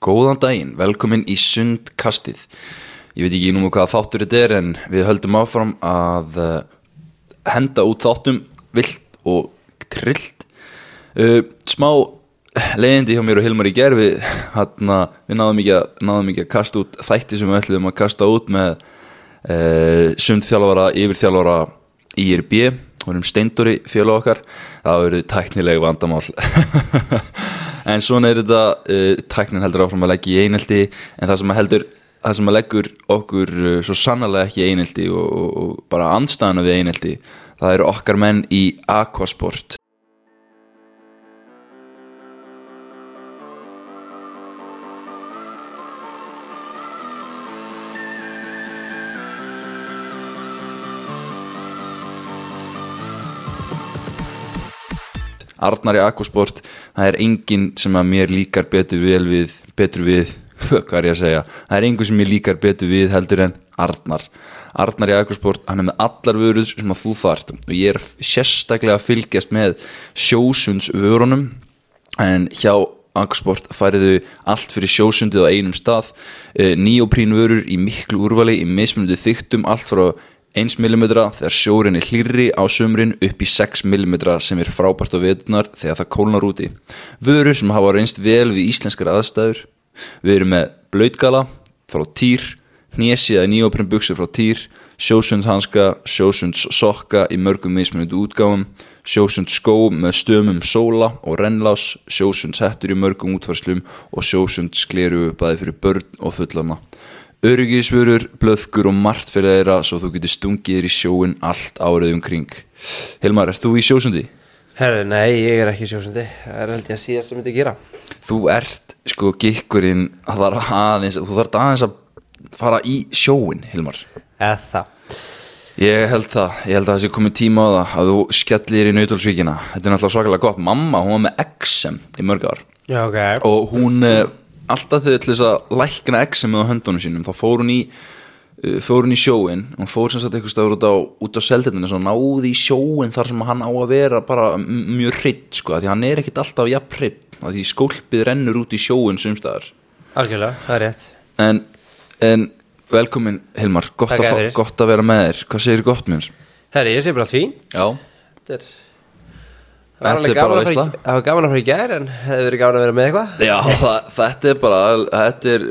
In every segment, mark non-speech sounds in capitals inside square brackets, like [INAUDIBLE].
Góðan daginn, velkomin í Sundkastið. Ég veit ekki nú hvað þáttur þetta er en við höldum áfram að uh, henda út þáttum vilt og trillt. Uh, smá leiðindi hjá mér og Hilmar í gerfi, hérna, við náðum ekki, að, náðum ekki að kasta út þætti sem við ætlum að kasta út með uh, sundþjálfara, yfirþjálfara IRB, hún er um steindori fjöla okkar, það verður tæknileg vandamál. [LAUGHS] en svona er þetta uh, tæknin heldur áfram að leggja í einelti en það sem að heldur það sem að leggur okkur uh, svo sannarlega ekki í einelti og, og, og bara andstæðana við einelti það eru okkar menn í aquasport Arnar í Aquasport það er enginn sem að mér líkar betur vel við, betur við [LAUGHS] hvað er ég að segja, það er enginn sem mér líkar betur við heldur en Arnar. Arnar í Aquasport, hann er með allar vöruð sem að þú þart og ég er sérstaklega að fylgjast með sjósunds vörunum en hjá Aquasport færiðu allt fyrir sjósundið á einum stað. Nýjóprín vörur í miklu úrvali í mismundu þyktum, allt frá 1 mm þegar sjórin er hlýrri á sumrin upp í 6 mm sem er frábært á vetunar þegar það kólnar úti. Vörur sem hafa reynst vel við íslenskar aðstæður. Við erum með blöytgala frá týr, hnesi eða nýjóprinn buksur frá týr, sjósundshanska, sjósundssokka í mörgum mismunandi útgáfum, sjósundsskó með stömum sóla og rennlás, sjósundshettur í mörgum útvarslum og sjósundskleru bæði fyrir börn og fullana. Öryggisvörur, blöðkur og margt fyrir þeirra svo þú getur stungið þér í sjóin allt árið umkring. Hilmar, ert þú í sjósundi? Herri, nei, ég er ekki í sjósundi Það er held ég að síðast sem myndi gera Þú ert, sko, gikkurinn það þarf aðeins, þú þarf aðeins að fara í sjóin, Hilmar. Eða það Ég held það, ég held að það sé komið tíma á það að þú skellir í nautalsvíkina. Þetta er náttúrulega svakalega gott. Mamma, hún var með XM í mörg ár Já, ok og hún eh, alltaf þegar til þess að lækna XM á höndunum sínum, þá fór hún í uh, fór hún í sjóin hún fór sem sagt eitthvað stöður út á, út á seldendinu og náði í sjóin þar sem hann á að vera bara mjög hreitt sko, því hann er ekkit alltaf jafn hreitt því skólpið rennur út í sjóin sumstaðar Algjörlega, það er rétt. En, en velkomin Hilmar, gott, Takk að, fá- fyrir. gott að vera með þér. Hvað segir gott mér? Herri, ég sé bara fín Já, Þetta er Það Þetta var er gaman að fara í- það var gaman að fara í gær en hefði verið gaman að vera með eitthvað? Já það, þetta er bara þetta er,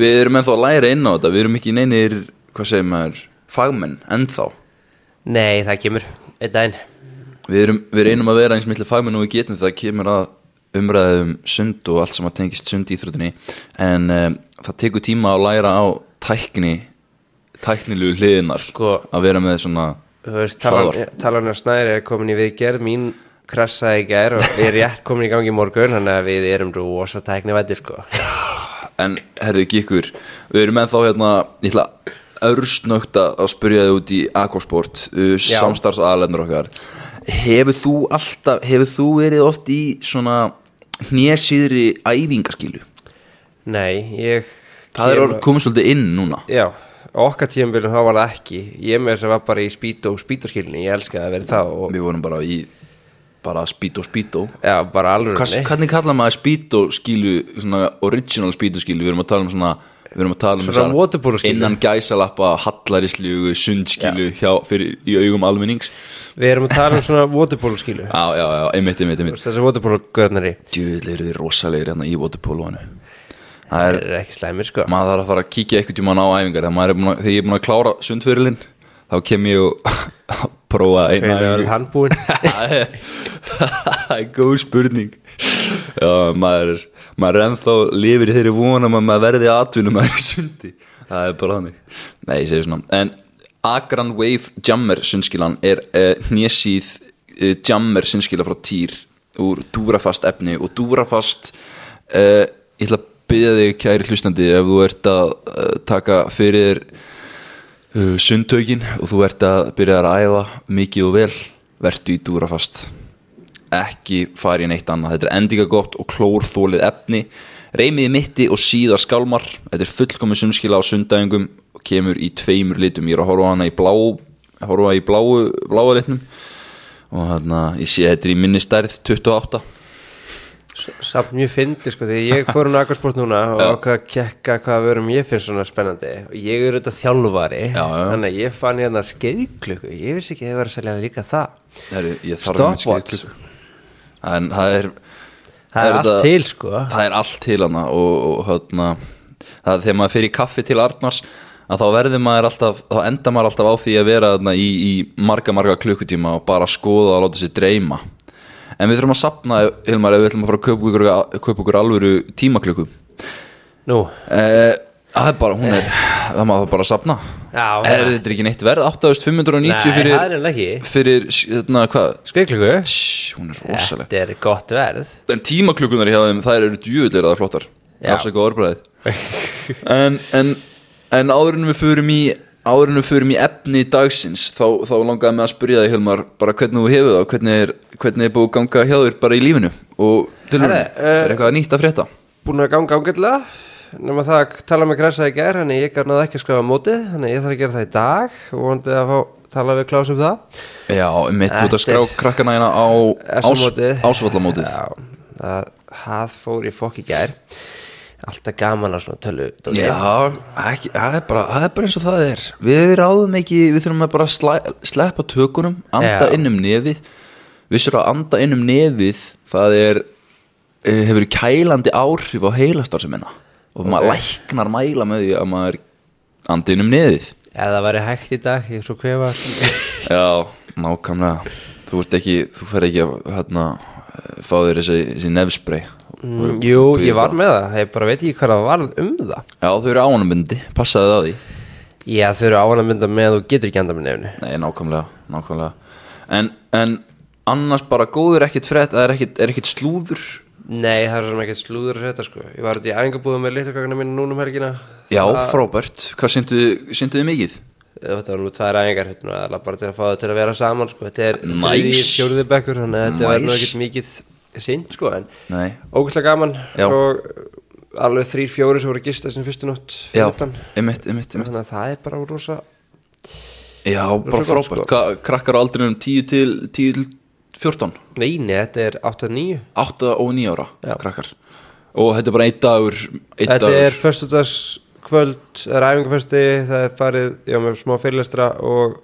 við erum ennþá að læra inn á þetta. Við erum ekki neynir, hvað segir maður fagmenn, ennþá. Nei, það kemur, einn daginn. Við, erum, við reynum að vera eins miklu fagmenn og við getum. Þegar kemur að umræðum sund og allt sem að tengist sund íþrótinni en um, það tekur tíma að læra á tækni tæknilegu hliðinar Sko, að vera með svona er snæri er komin í viðgerð. Mín krassaði í gær og ég er rétt komin í gangi í morgun þannig að við erum rosa tækni vættir sko. En herðu ekki ykkur Við erum ennþá hérna Ég ætla örstnögt að spyrja þig út í Aquasport uh, Já. Samstarfsaðalendur okkar. Hefur þú alltaf Hefur þú verið oft í svona Hnésýðri æfingaskilu Nei, ég Það er kem- orð- komið svolítið inn núna. Já, okkar tíumbilum þá var það ekki. Ég með þess að var bara í spító spítóskilni Ég elskaði að vera það og Við vorum bara í Bara spító spító já, bara alveg Hvers, Hvernig kallar maður spító skilu Svona original spító skilu Við erum að tala um svona Við erum að tala um Svona. Innan gæsalappa Hallarislu Sundskilu hjá, fyrir, Í augum almennings. Við erum að tala um svona waterpóluskilu Já, já, já, einmitt, einmitt, einmitt. Þessi waterpólugörnari Djúvill eru þið rosalegir hérna í waterpólóinu Það Það er, er ekki slæmir sko. maður þarf að fara að kíkja eitthvað tíma á æfingar. Þegar, er að, þegar ég er búin að klára sundfyrirlin Þá kem ég og prófa Hvernig æfingu hann búinn Það [LAUGHS] er- það er góð spurning. Já, maður, er- maður er ennþá lifir í þeirri vona að maður verði atvinnum að í sundi. Það er bara þannig. Nei, ég segi svona. En Agran Wave Jammer sundskilan er uh, hnésíð uh, Jammer sundskila frá Týr úr dúrafast efni og dúrafast uh, ég ætla að byggja þig kæri hlustandi ef þú ert að taka fyrir þér uh, sundtökin og þú ert að byrja að æfa mikið og vel vertu í dúrafast. Ekki fara í neitt annað. Þetta er endinga gott og klórþólið efni. Reymið í mitti og síðar skálmar. Þetta er fullkomið sumskila á sundæðingum og kemur í tveimur litum. Ég er að horfa hana í blá horfa í bláu, bláu litnum. Og hérna ég sé þetta er í minni stærð 28 Samt mjög fyndi sko því ég fór um akkursport núna og ákvað að kekka hvað vörum ég finnst svona spennandi. Og ég er auðvitað þjálfari Já, já. þannig að ég fann hérna skeiðklukku. Ég vissi ekki að ég var að selja líka það. Heru, ég þarf að Stopwatch. en það er það er þetta- allt til sko. það er allt til hana og, og hérna það er þegar maður í kaffi til Arnars að þá verður maður alltaf þá enda maður alltaf á því að vera þarna í, í marga marga klukkutíma og bara skoða og láta sér dreyma en við þurfum að sapna, Hilmar, ef við ætlum að fara að kaupa ykkur, kaupa ykkur alvöru tímaklukku. Nú, eh, það er bara, hún er það maður bara að sapna já. Er þetta ekki neitt verð, 8590 Nei, það fyrir, er enn ekki. fyrir hérna, hvað, Skeiðklukku Tss, hún er rosaleg Þetta er gott verð. En tímaklukkunar hjá þeim, þær eru djúvillir að það flottar. Já. afsaka orðbræði en, en, en áður en við förum í áður en við förum í efni dagsins þá, þá langaði mig að spyrja þig Hilmar bara hvernig þú hefur það, hvernig er, hvernig er búið að ganga hjá þér bara í lífinu? Og til Herre, eh, er eitthvað nýtt að frétta? Búin að ganga ágætlega. Nema það að tala með Kressa í gær þannig ég garnaði ekki að skrifa á móti þannig ég þarf að gera það í dag og vondið að fá tala við Klaus um það. Já, mitt út að skrá er- krakkana hérna á ás, ásvallamótið. Já, það, fór í fokk í gær Alltaf gaman að svona tölu. Já, ekki, það, er bara, það er bara eins og það er. Við ráðum ekki, við þurfum að bara slæ, sleppa tökunum, anda Já. inn um nefið. Vissur að anda inn um nefið Það er, eh, hefur kælandi áhrif á heilastarsemina Og maður Ok. læknar mæla með því að maður andi inn um nefið. Ef það væri hægt í dag, ég er svo kvefa [LAUGHS] Já, nákvæmlega. Þú ekki, þú fer ekki að hérna, fá þér þessi, þessi nefsprey mm, Jú, ég var með það, ég bara veit ekki hvað það varð um það. Já, þau eru ánumbyndi, passaði það á því. Já, þau eru ávan að mynda með og getur ekki enda með nefni Nei, nákvæmlega, nákvæmlega. En, en annars bara góður ekkit frétt Það er ekkit, er ekkit slúður? Nei, það er svona ekkert slúður þetta sko. Ég var út í æfingabúðum með liturkakana mínu núna um helgina. Já, Það- frábært. Hvað synduðu mikið? Þetta var nú tvær æfingar hérna, bara til að fá það til að vera saman sko. Þetta er Nice. þriði fjóruði bekkur Þannig að þetta verður nú Nice. ekkert mikið sinn sko, En Nei, ógæslega gaman Já. Og alveg þrýr fjóri sem voru að gista Þessin fyrstu nótt Þannig að það er bara rosa Já, bara svo gott, frábært. Hvað krakkar á aldrinum 10 til, 10 til 14 Veini, þetta er 8-9 8 og 9 ára Já. krakkar. Og þetta er bara einn dagur Þetta dagur. er föstudags kvöld Það er æfingafösti, það er farið Já, með smá fyrirlestra og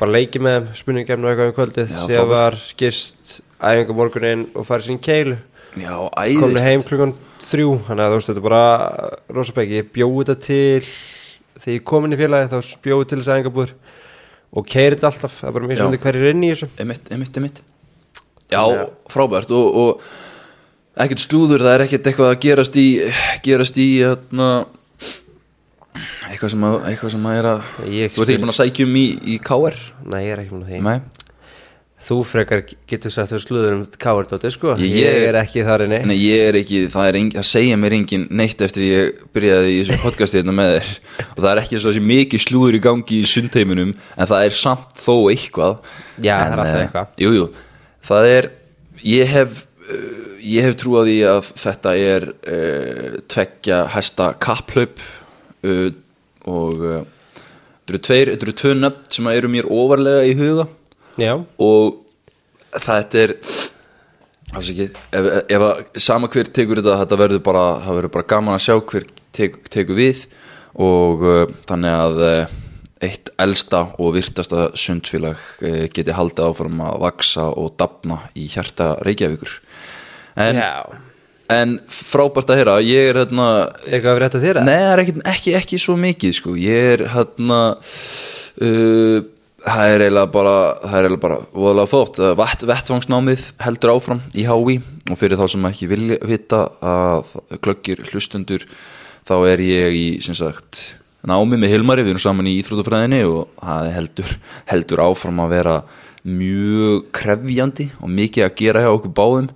bara leikið með þeim, spurningkefni og eitthvað um kvöldið Já, frábært. var gist æfinga morgunin og farið sín keilu Já, Komið æðist heim klukkan þrjú Þannig að þú veist, þetta er bara rosabæki Ég bjóði þetta til Þegar ég kom inn í félagi þá bjóði til þess æfingabúður Og keiri þetta alltaf Það er bara mjög Já. sem hverjir inn í þessu einmitt, einmitt Já, Já. frábært og, og ekkert slúður, það er ekkert eitthvað að gerast í gerast í hérna, eitthvað sem að eitthvað sem að er að Ég Þú ert ekki búin að sækja um í, í KR Nei, ég er ekki með því. Nei, Þú frekar getur sagt þú sluður um káardóti sko. Ég- Ég, er ekki þar inni. Nei, ég er ekki, það er engin, það segja mér engin neitt eftir ég byrjaði í þessu podcasti hérna með þér. Og það er ekki svo þessi mikið slúður í gangi í sundheiminum en það er samt þó eitthvað. Já, en, það er alltaf eh, eitthvað. Jú, jú, það er ég hef uh, ég hef trú á því að þetta er uh, tveggja hæsta kapplaup uh, og uh, þetta eru tveir, þetta eru tvö nöfn sem eru mér ofarlega í huga. Já, og þetta er ef, ef að sama hver tekur þetta, þetta verður bara verður bara gaman að sjá hver tek, tekur við. Og uh, þannig að uh, eitt elsta og virtasta sundfélag uh, geti haldið áfram að vaksa og dafna í hjarta Reykjavíkur. En, já en frábært að heyra, ég er hérna Eitthvað að rétta þér Nei, það er ekki, ekki, ekki svo mikið sko. Ég er hérna uh, Það er eiginlega bara Það er eiginlega bara voðalega þótt Vett, Vettvangsnámið heldur áfram í HÍ Og fyrir þá sem ekki vilja vita að glöggir hlustundur Þá er ég í sem sagt námi með Hilmari, við erum saman í Íþrótafræðinni og það heldur, heldur áfram að vera mjög krefjandi og mikið að gera hjá okkur báðum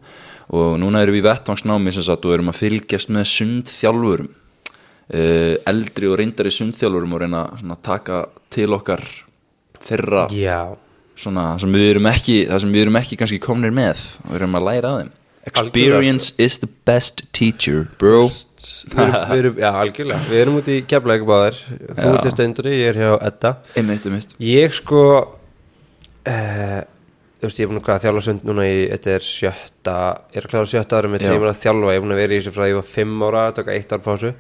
og núna erum við í vettvangsnámi sem sagt og erum að fylgjast með sundþjálfurum. Uh, eldri og reyndari sundþjálfurum og reyna svona, að taka til okkar þeirra Já. svona, það sem við erum ekki það sem við erum ekki kannski komnir með og erum að læra að þeim. Experience is the best teacher bro. Við erum, við erum, Já, algjörlega. Við erum út í keflæk báðir Þú ert í steinduri, ég er hjá Edda. Einmitt, einmitt. Ég sko uh, þú veist, ég er búin að hvað, þjálfa sund núna í, þetta er sjötta, ég er að klára sjötta ára með Já. tíma að þjálfa, ég er búin að vera í þessu frá ég var fimm ára, tóka eitt ár pásu.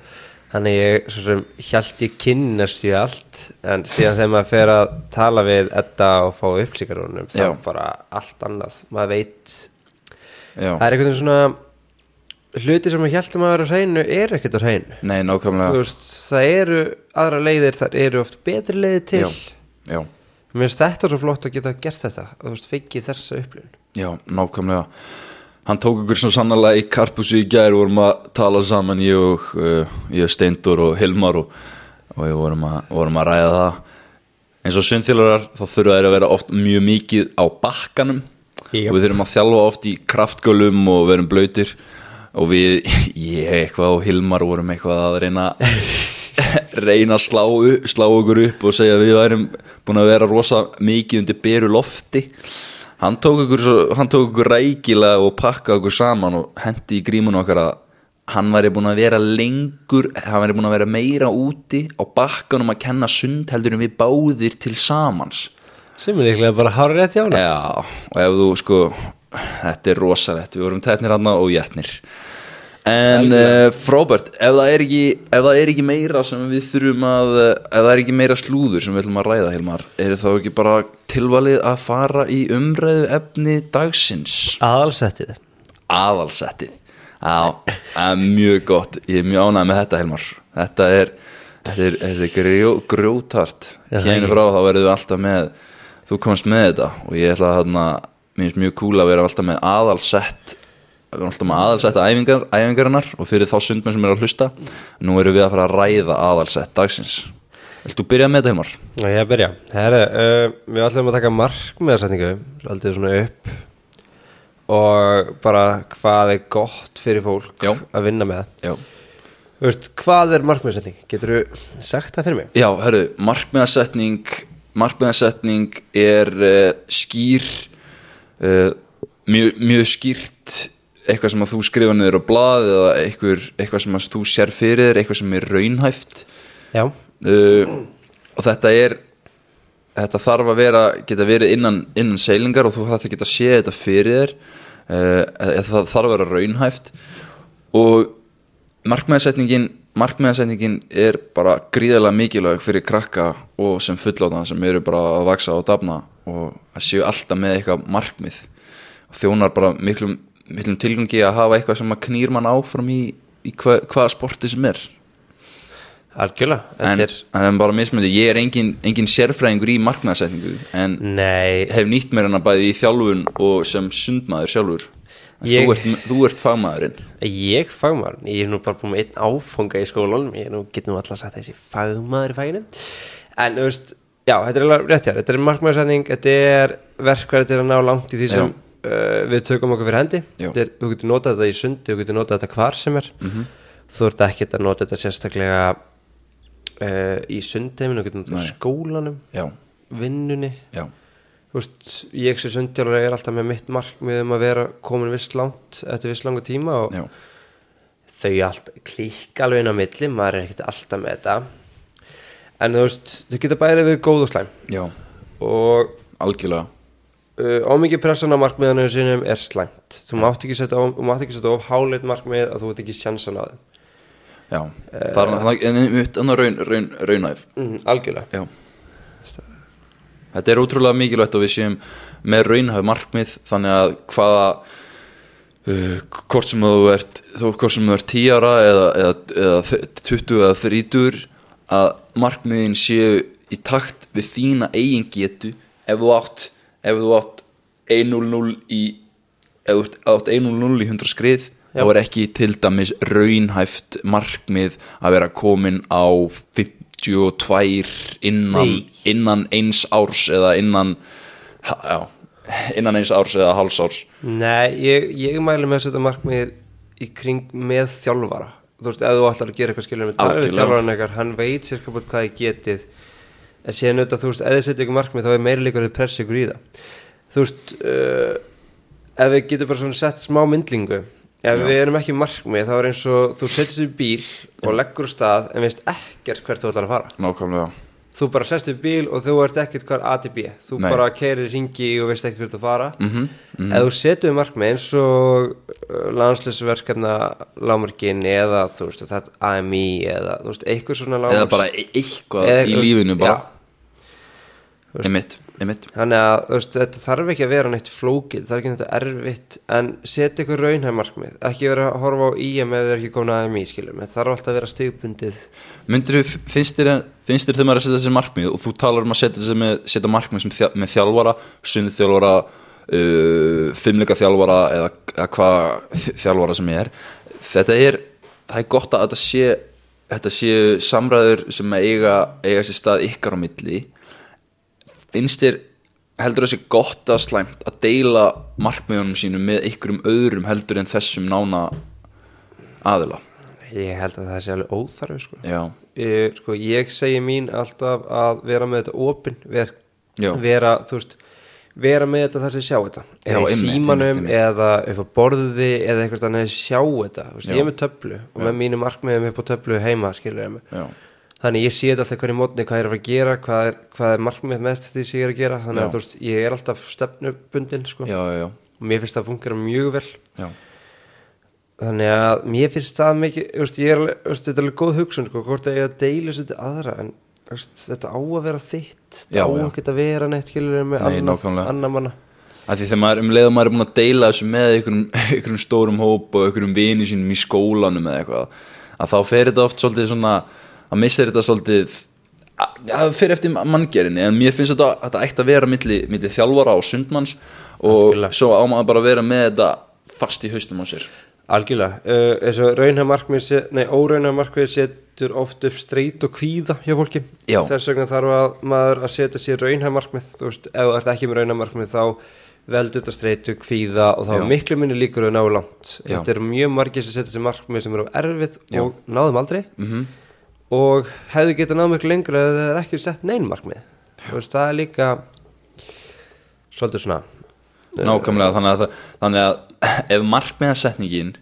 Þannig ég, svo sem, hjælt ég kynnast í allt, en síðan þegar maður fer að tala við þetta og fá upplýkarunum, þá bara allt annað, maður veit já, það er einhvern veginn svona hluti sem maður hjælt að maður er á hreinu er ekkert á hreinu. Nei, veist, það eru aðra leiðir, það eru oft betri leiðir til. Já. já, mér finnst þetta svo flott að geta gert þetta og þú veist, fengið þessa upplifun. Já, nákvæmlega. Hann tók ykkur svo sannlega í karpusu í gær og vorum að tala saman ég og, uh, ég Steindur og Hilmar og, og við vorum að, vorum að ræða það. Eins og sundþjólarar þá þurfa þeir að vera oft mjög mikið á bakkanum. Jep. og við þurfum að þjálfa oft í kraftgölum og verum blöytir og við, [LAUGHS] ég eitthvað og Hilmar vorum eitthvað að reyna [LAUGHS] reyna að slá, slá okkur upp og segja að við værum búin að vera rosa mikið undir beru lofti. Hann tók okkur, svo, hann tók okkur rækilega og pakkaði okkur saman og hendi í grímun okkar að hann væri búin að vera lengur hann væri búin að vera meira úti á bakkanum að kenna sund heldur en við báðir til samans. Sem er líklega bara hár rétt hjá hana Já, og ef þú sko þetta er rosalegt, við vorum tætnir hann og jætnir en uh, Fróbert, ef það ekki ef það er ekki meira sem við þurfum að ef það er ekki meira slúður sem við ætlum að ræða Hilmar, er þá ekki bara tilvalið að fara í umræðu efni dagsins, aðalsettið. Aðalsettið. Já, er mjög gott. Ég er mjög ánægð með þetta Hilmar. Þetta er, þetta er, þetta er grjó, grjótart hérna frá þá verðum við alltaf með þú komst með þetta og ég ætla að hérna, mér finnst mjög cool að vera alltaf með aðalsett við erum alltaf með aðalsett æfingar, æfingarinnar og fyrir þá sundmenn sem eru að hlusta nú erum við að fara að ræða aðalsett dagsins Vilt þú byrja með þetta Hilmar? Já, ég byrja Herre, uh, Við ætlum að taka markmiðarsetningu Aldrei svona upp Og bara hvað er gott fyrir fólk Já. að vinna með Já, veist, Hvað er markmiðarsetning? Getur þú sagt það fyrir mig? Já herru, markmiðasetning markmiðasetning er uh, skýr uh, mjög, mjög skýrt eitthvað sem að þú skrifa niður á blað eða eitthvað, eitthvað sem að þú sér fyrir þér eitthvað sem er raunhæft? Já, uh, og þetta er þetta þarf að vera geta verið innan, innan seilingar og þú þarf að geta séð þetta fyrir þér. Uh, það þarf að vera raunhæft. Og markmiðasetningin markmiðasetningin er bara gríðarlega mikilvæg fyrir krakka og sem fulláttan sem eru bara að vaksa og dafna og að séu alltaf með eitthvað markmið. Og þjónar bara miklum, miklum tilgangi að hafa eitthvað sem að knýr mann áfram í, í hva, hvaða sporti sem er. Algjörlega en, Þetta er en bara mismöndi, ég er engin, engin sérfræðingur í markmiðasetningu en Nei, hef nýtt mér hana bæði í þjálfun og sem sundmaður sjálfur. Ég- þú, ert, þú ert fagmaðurinn. Ég fagmaður Ég er nú bara búin með einn áfanga í skólanum Ég er nú, get nú alltaf sagt þessi fagmaður í faginu. En þú veist, já, þetta er rétt hér Þetta er markmiðarsetning, þetta er verkværi til að ná langt í því sem uh, við tökum okkur fyrir hendi. Er, Þú getur notað þetta í sundi, þú getur notað þetta hvar sem er. Mhm. Þú ert ekkert að nota þetta sérstaklega uh, í sundheiminu, þú getur notað Nei. skólanum já, vinnunni. Já, veist, ég sem sundjálfur er alltaf með mitt markmið um að vera komin viss langt eftir viss langa tíma og já, þau klíka alveg inn á milli, maður er ekkert alltaf með þetta. En þú veist, þau geta bærið við góð og slæm. Já, og algjörlega uh, ómikið pressan á markmiðanum sinum er slæmt. Þú mátt ekki setja, of- háleit markmið að þú veit ekki sjansan þeim. Já, er það er einmitt annað raun, raun, raunæf mm, algjörlega. Já. Þetta er ótrúlega mikilvægt að við séum með raunhæf markmið þannig að hvaða uh, hvort sem þú ert þó hvort sem þú ert 10 ára eða, eða, eða 20 eða 30 að markmiðin séu í takt við þína eigin getu ef þú átt ef þú átt 1-0-0 í ef þú átt 1-0-0 í 100 skrið þá er ekki til dæmis raunhæft markmið að vera komin á 52 innan, innan eins árs eða innan já, innan eins árs eða hálfs árs. Nei, ég, ég mæli með að setja markmið í kring með þjálfara. Þú veist, ef þú ætlar að gera eitthvað talið við þjálfaran eitthvað, hann veit sér hvað hvað ég getið en síðan auðvitað, þú veist, ef þið setja ykkur markmið þá er meiri líka að pressa ykkur í það þú veist uh, ef við getum bara svona sett smá myndlingu ef Já. við erum ekki markmið þá er eins og þú setjast í bíl og leggur stað en veist ekkert hvert þú ætlar að fara nákvæmlega þú bara sest upp bíl og þú ert ekkert hvað er A til B þú Nei. bara keirir ringi og veist ekki hvert að fara mm -hmm. ef þú setur markmið eins og landslisverkefna lámarkin eða þú veist AMI eða þú veist eitthvað svona lámars eða bara e- eitthvað Eða, í lífinu bara já. Einmitt, einmitt. Þannig að veist, þetta þarf ekki að vera neitt flókið, það er ekki neitt erfitt en setja ykkur raunhæg markmið. Ekki vera að horfa á IM ef þið er ekki komin að AMI skiljum, það þarf alltaf að vera stigbundið Myndir þú, finnst þér, þegar maður er að setja þessi markmið og þú talar um að setja, með, setja markmið sem þjá, með þjálfara, sunnið þjálfara uh, fimmleika þjálfara eða, eða hvað þjálfara sem er þetta er, það er gott að þetta sé þetta séu samræður sem eiga, eiga sér stað ykkar á milli finnst þér heldur þessi gott að slæmt að deila markmiðunum sínum með ykkurum öðrum heldur en þessum nána aðila Ég held að það sé alveg óþarfi sko. já, Ég, sko, ég segi mín alltaf að vera með þetta opin ver, Já. vera, vera með þetta þar sem sjá þetta Já, eða í einmitt, símanum einmitt, einmitt. eða upp á borði eða eitthvað þannig að sjá þetta veist, Já. ég er með töflu og með mínu markmiðum upp á töflu heima skilur ég já, þannig ég sé þetta alltaf hverju mótni hvað er að gera hvað er, hvað er markmið með því sem ég er að gera þannig Já. að veist, ég er alltaf stefnubundin sko. já, já, já, og mér finnst það að fungera mjög vel já. þannig að mér finnst það mikið veist, ég er, veist, þetta er alveg góð hugsun sko, hvort að ég að deila til aðra en þetta á að vera þitt þetta á að vera neitt skilur með Nei, nákvæmlega. annar manna því þegar maður um leið og maður er búin að deila þessu með [LAUGHS] einhverjum stórum hóp og einhverjum vini sínum í skólanum eða eitthvað að þá fer þetta oft svolítið svona að missa þetta svolítið það fer eftir manngerinni en mér finnst þetta að þetta ætti að vera milli, milli þjálfara og sundmanns og Algjörlega. svo á maður bara að vera með þetta fast í haustum á sér algjörlega, uh, eins og raunhæð markmið set- nei, óraunhæð markmið setur oft upp streit og kvíða hjá fólki Já. þess vegna þarf að maður að setja sér raunhæð markmið þú veist, ef þú ert ekki með raunhæð markmið þá veldur þetta streitu, kvíða og þá Já. er miklu minni líkur að ná langt Já. þetta eru mjög margir sem setja sér markmið sem eru erfið og náðum aldrei mm og hefðu getað náð miklu lengra ef það er ekki sett neinn markmið. Þú veist, það er líka svolítið svona Nákvæmlega þannig að, þannig að ef markmiðasetningin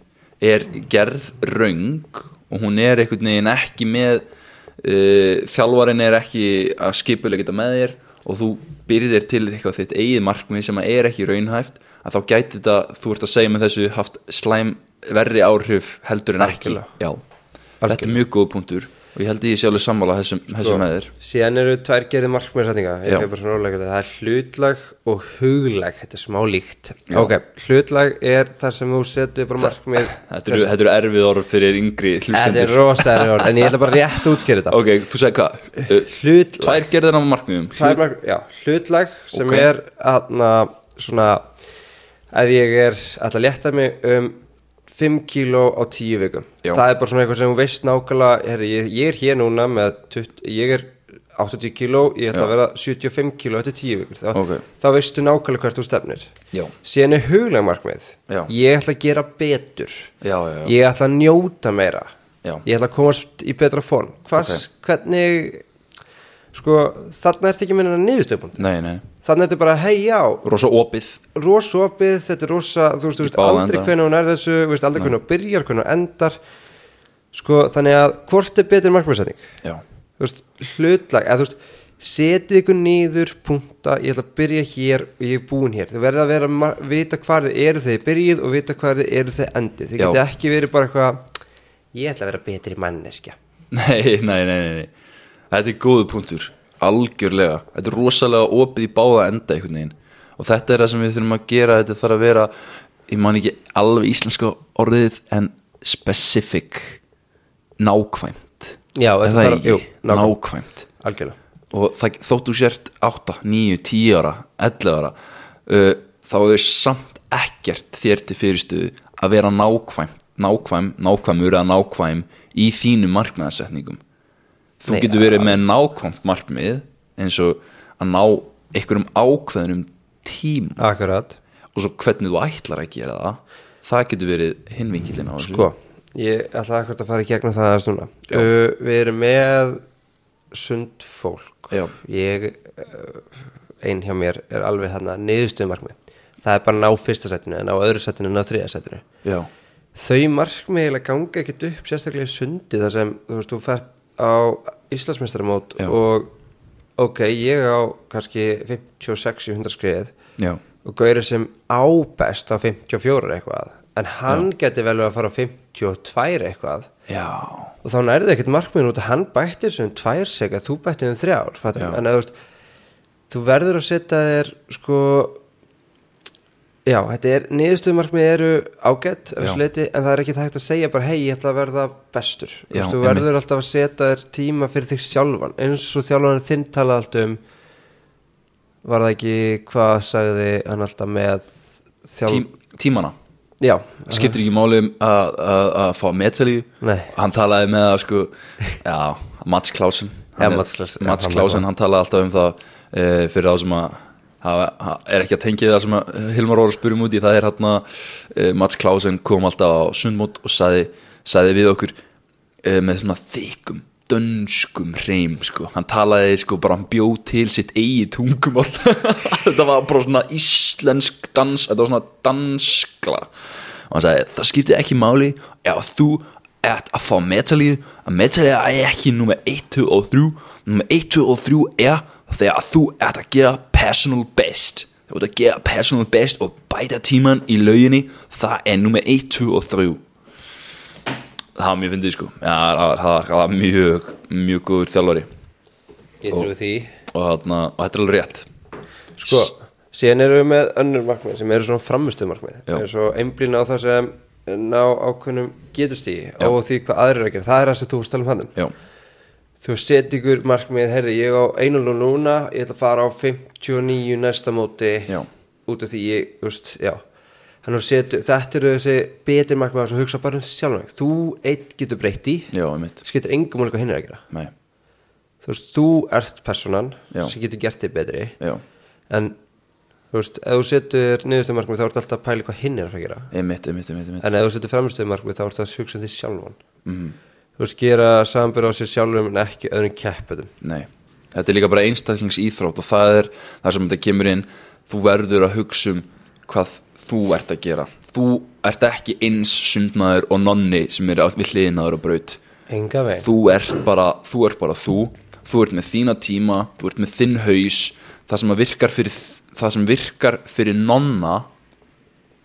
er gerð röng og hún er einhvern veginn ekki með uh, þjálfarin er ekki að skipulega geta með þér og þú byrðir til eitthvað þitt eigið markmið sem er ekki raunhæft að þá gæti þetta, þú ert að segja með þessu haft slæm verri áhrif heldur en ekki. Algjörlega. Já, þetta er mjög góð punktur og ég held að ég sé alveg sammála þessum, þessum með þér. síðan eru tvær gerði er rólega það er hlutlag og huglag. Þetta er smá líkt. Já. ok, hlutlag er þar sem þú setur bara markmið [LAUGHS] Þetta eru, eru erfið orð fyrir yngri þetta er hlustendur. rosaður orð en ég ætla bara rétt að útskýra þetta. Ok, þú segir hvað? Hlutlag. Tvær gerðir á markmiðum. Tvær mark, já, hlutlag sem Ok. er aðna, svona ef ég er ætla að létta mig um 5 kíló á 10 vikum Já. það er bara svona eitthvað sem þú veist nákvæmlega herri, ég, ég er hér núna með 20, ég er 80 kíló, ég ætla Já. að vera 75 kíló eftir 10 vikur þá, Ok. þá veistu nákvæmlega hvert þú stefnir Já, síðan er huglega markmið Já. ég ætla að gera betur já, já, já. ég ætla að njóta meira Já. ég ætla að komast í betra form Hvers, hvernig sko, þarna ert ekki minna niðurstöfbund Nei, nei, þannig er þetta bara, hei já. Rosa opið. Rosa opið, þetta er rosa þú veist, þú veist aldrei hvernig hún er þessu þú veist aldrei hvernig hún byrjar, hvernig hún endar. Sko, þannig að hvort er betur markmæðsetning Já, þú veist, hlutlag, eða þú veist setið ykkur niður, punta ég ætla að byrja hér og ég er búin hér. Þið verða að vera, mar- vita hvað þið eru þegar þið byrjið og vita hvað þið eru þegar endið. Þið getið ekki verið bara eitthvað ég ætla að vera betri manneskja. [LAUGHS] Nei, nei, nei, nei, nei. Þetta er góðu punktur Algjörlega, þetta er rosalega opið í báða enda einhvern veginn. Og þetta er það sem við þurfum að gera Þetta þarf að vera, ég man ekki alveg íslenska orðið En specific Nákvæmt. Já, þetta þarf, ekki? jú, nákvæm, Nákvæmt. Algjörlega. Og það, þóttu sért 8, 9, 10 ára 11 ára uh, þá er samt ekkert þér til fyrirstuðu að vera nákvæm nákvæm, nákvæmur eða nákvæm í þínu markmiðasetningum þú getur verið með nákvæmt markmið eins og að ná einhverjum ákveðnum tím akkurat. Og svo hvernig þú ætlar að gera það það getur verið hinvinkilin á þessu. Sko, ég ætla akkurat að fara í gegnum það aðeins núna. Uh, Við erum með sund fólk. Já. Ég, uh, ein hjá mér er alveg þarna niðurstöðu markmið. Það er bara ná fyrsta setinu en á öðru setinu en á þriða setinu. Já, Þau markmið eiginlega ganga ekkert upp sérstaklega í sundi þar sem þú veist, þú fært á Íslandsmeistaramót Já. og ok, ég á kannski 56-100 skrið já, og Gauri sem á best á 54 eitthvað en hann geti vel að fara á 52 eitthvað. Já, og þá nærði ekkert markmiðin út að hann bættir sem tvær seg að þú bættir um þrjár Já. en eða, þú veist, þú verður að setja þér sko já, þetta er niðurstuðmarkmið eru ágætt leiti, en það er ekki hægt að segja bara hei, ég ætla að verða bestur. Já, veist, þú verður alltaf að setja þér tíma fyrir þig sjálfan, eins og þjálfan þinn talaði alltaf um var það ekki, hvað sagði hann alltaf með þjálf Tím, tímana? Já, skiptir ekki máli um að, fá metalíu nei, hann talaði með að sko já, Mats Klausen Mats Klausen, hann hann talaði alltaf um það e, fyrir þá sem að ha, er ekki að tengja það sem Hilmar voru að spyrja um út í það er hann að e, Mats Klausen kom alltaf á sundmót og sagði, sagði við okkur e, með svona þykkum dönskum hreim sko. hann talaði sko bara hann bjó til sitt eigi tungumál [LAUGHS] þetta var bara svona íslensk dans þetta var svona danskla og hann sagði það skiptir ekki máli ef þú ert að fá metalíu að metalíu er ekki nummer 1, 2 og 3 nummer 1, 2 og 3 er þegar þú ert að gera personal best. Þú ert að gera personal best og bæta tíman í lauginni það er nummer 1, 2 og 3 það var mjög fyndið sko Já, það var, það það mjög mjög góður þjálfari ég trúi því? og, þarna, og þetta er alveg rétt. Sko, síðan erum við með önnur markmið sem eru svona framustu markmið Já. er svo einblýna á það sem ná ákveðnum getustígi og því hvað aðrir eru að gera, það er það sem þú varst að tala um hann já, þú set ykkur markmið, heyrði ég á einulun núna, ég ætla að fara á 59 næsta móti. Já, út af því ég, þú veist, já. Þannig að setu, þetta eru þessi betri markmið að hugsa bara um sjálf þú einn getur breytt í, já, einmitt. Skiptir engum hvað hinn er að gera. Nei, þú veist, þú ert personan Já. sem getur gert þig betri. Já, en þú veist, ef þú setur niðurstöðu markmið þá ertu alltaf að pæla hvað hinn er að gera. Einmitt, einmitt, einmitt, einmitt. en ef þú setur framstöðu markmið þá ertu að hugsa um því sjálfan. Mhm. þú veist, gera sambur á sér sjálfum en ekki öðrum kepputum Nei, þetta er líka bara einstaklings íþrótt og það er það sem þetta kemur inn. Þú verður að hugsa um hvað þú ert að gera. Þú ert ekki eins sundmaður og nonni sem er við hliðinaður og braut. Þú ert bara þú ert bara þú. Þú ert með þína tíma, þú ert með þinn haus. Það sem, að virkar fyrir, það sem virkar fyrir nonna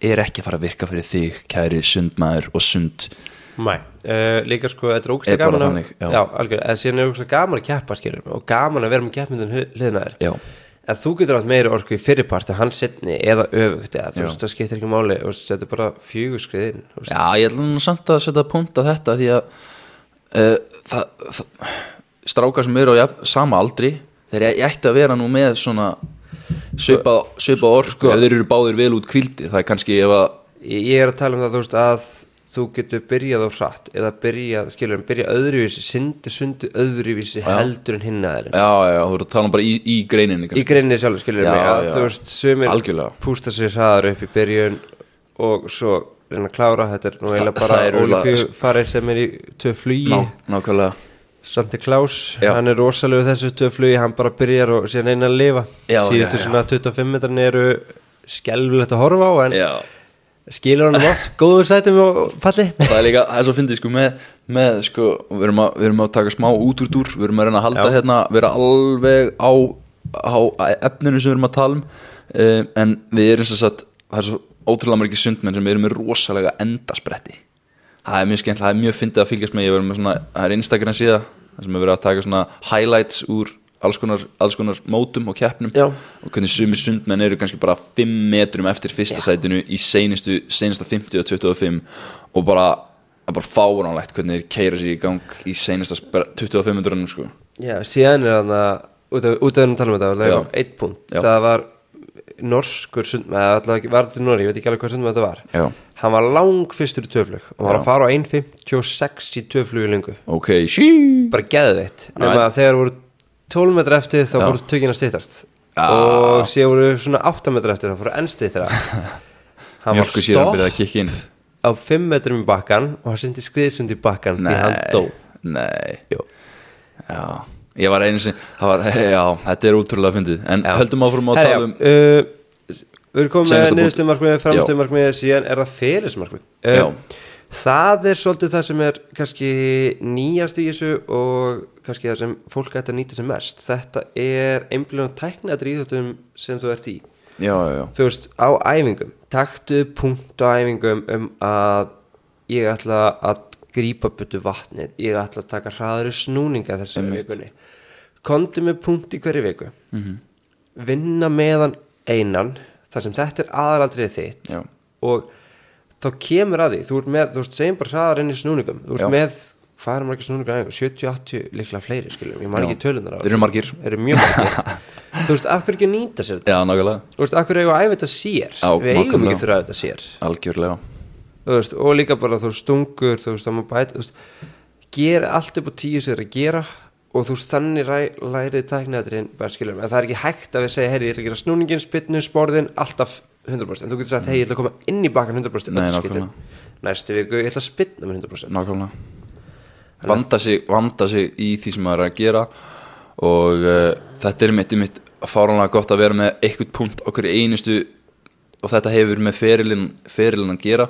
er ekki að fara að virka fyrir þig kæri sundmaður og sund Mæ. Uh, líka sko, þetta er ógæslega bara gaman að, þannig, já. já, algjör, en síðan er ógæslega gaman að keppa skilur og gaman að vera með keppmyndun hliðna þér já, en þú getur átt meiri orku í fyrirparti hann setni eða öfugt eða þú veist, það skiptir ekki máli og þetta er bara veist. Já, ég ætla nú samt að setja punkt að þetta því að uh, það, það, strákar sem eru á jafn, sama aldri þeir ég ætti að vera nú með svona svipa, svipa orku. Ef þeir eru báðir vel út kvildi það er kannski ef að ég er að tala um það þú veist að þú getur byrjað á hratt eða byrjað, skilur, byrjað öðruvísi syndi sundi öðruvísi heldur en hinn aðeins já, já, þú eru að tala bara í, í greininni í greinni sjálf, skilur Já, mig að já. þú veist, sumir Algjörlega. pústa sér hraðar upp í byrjun og svo reyna að klára þetta er nú eiginlega bara Olífíu farið sem er í flugi. Ná, nákvæmlega Sandi Klaus, Já. hann er rosalegu þessu tvö flugi, hann bara byrjar og síðan eina að lifa. Síðustu svona 25 metran eru skelvilegt að horfa á en já, skilur hann oft [LAUGHS] góður sætum og falli. Það er líka, það er svo fyndið sko með, með sko, við erum, að, við erum að taka smá út úr dúr, við erum að reyna að halda Já. hérna, vera alveg á, á efninu sem við erum að tala um um, en við erum sem sagt, það er svo ótrúlega margir sundmenn sem eru með rosalega endaspretti það er mjög skemmt, það er mjög fyndið að fylgjast með, ég verður með svona, það er Instagram síða það sem er verið að taka svona highlights úr alls konar, alls konar mótum og keppnum Já. og hvernig sumi sundmenn eru kannski bara 5 metrum eftir fyrsta sætinu í seinustu, seinasta 50 og 25 og bara, bara fáránlegt hvernig þeir keira sér í gang í seinasta spre- 25 metrunum sko Já, síðan er hann að út af út af hann tala um þetta, Já. eitt punkt Já. það var norskur sund með allavega var þetta Norri, ég veit ekki alveg hvað sund með þetta var. Já, hann var lang fyrstur í töflug og hann var að fara á 1.56 í töflug í lengu ok, sí. Bara geðveitt. Nema að þegar voru 12 metra eftir þá fóru tökina stýttast Já. og síðan voru svona 8 metra eftir þá fóru enn stýttra [LAUGHS] hann var stopp á 5 metrum í bakkan og hann sendi skriðsund í bakkan því hann dó. Nei. Jú. Já, ég var einu sem það var, [LAUGHS] já, þetta er útrúlega fyndið. En Já. höldum áfram að Herra, tala um uh, Við erum komið með punkt. niðurstumarkmið, framstumarkmið síðan er það fyrirsmarkmið Já. uh, það er svolítið það sem er kannski nýjast í þessu og kannski það sem fólk ætti að nýta sem mest. Þetta er einblíðan tæknaðri íþjóttum sem þú ert í. Já, já, þú veist, á æfingum taktu punkt á æfingum um að ég ætla að grípa byttu vatnið, ég ætla að taka hraðari snúninga þessari vikunni komdu með punkt í hverju viku. Mhm. vinna meðan einan þar sem þetta er aðalaldrið þitt já. og þá kemur að því þú ert með, þú veist, segjum bara hraðar inn í snúningum. Þú ert Já. með, hvað er margir snúningar á æfingu 70-80 líklega fleiri, skiljum, ég ekki tölunar á Þeir eru margir. Eru mjög margir. [LAUGHS] Þú veist, af hverju ekki nýta sér þetta? Já, nákvæmlega, þú veist, af hverju eigum að æfa þetta sér? Já, við eigum nákvæmlega. ekki þurfa að þetta sér. Algjörlega. Þú veist, og líka bara þú stungur þú veist, að maður bæta þú veist, gera allt upp á tíu er að gera og þú veist, þannig lærið tækniðatrinn bara skiljum, en það er ekki hægt að við segja heyri, ég ætla að gera snúningin, spytnu, sporðin alltaf 100%, en þú getur sagt, hei, ég ætla að koma inn í bakan 100% Nei, nákvæmlega. næstu viku, ég ætla að spytna með 100% Nákvæmlega. Vanda sig, vanda sig í því sem maður er að gera. Og uh, þetta er mitt, mitt fáránlega gott að vera með eitthvað punkt hverju einustu og þetta hefur með ferilin, ferilin að gera.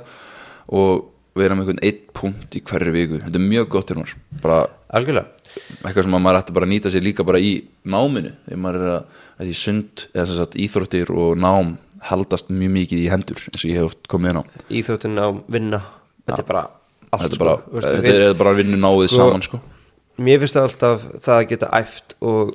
Og vera með einhvern eitt punkt í hverju viku. Þetta er mjög gott algjörlega, eitthvað sem að maður ætti bara að nýta sér líka bara í náminu þegar maður er að, að því sund eða sem sagt íþróttir og nám haldast mjög mikið í hendur eins og ég hef oft komið inn á íþjóttin á vinna þetta er bara allt þetta er bara, sko, Þú veist, þetta er bara að vinna náðið Sko, saman sko mér finnst það alltaf það að geta æft og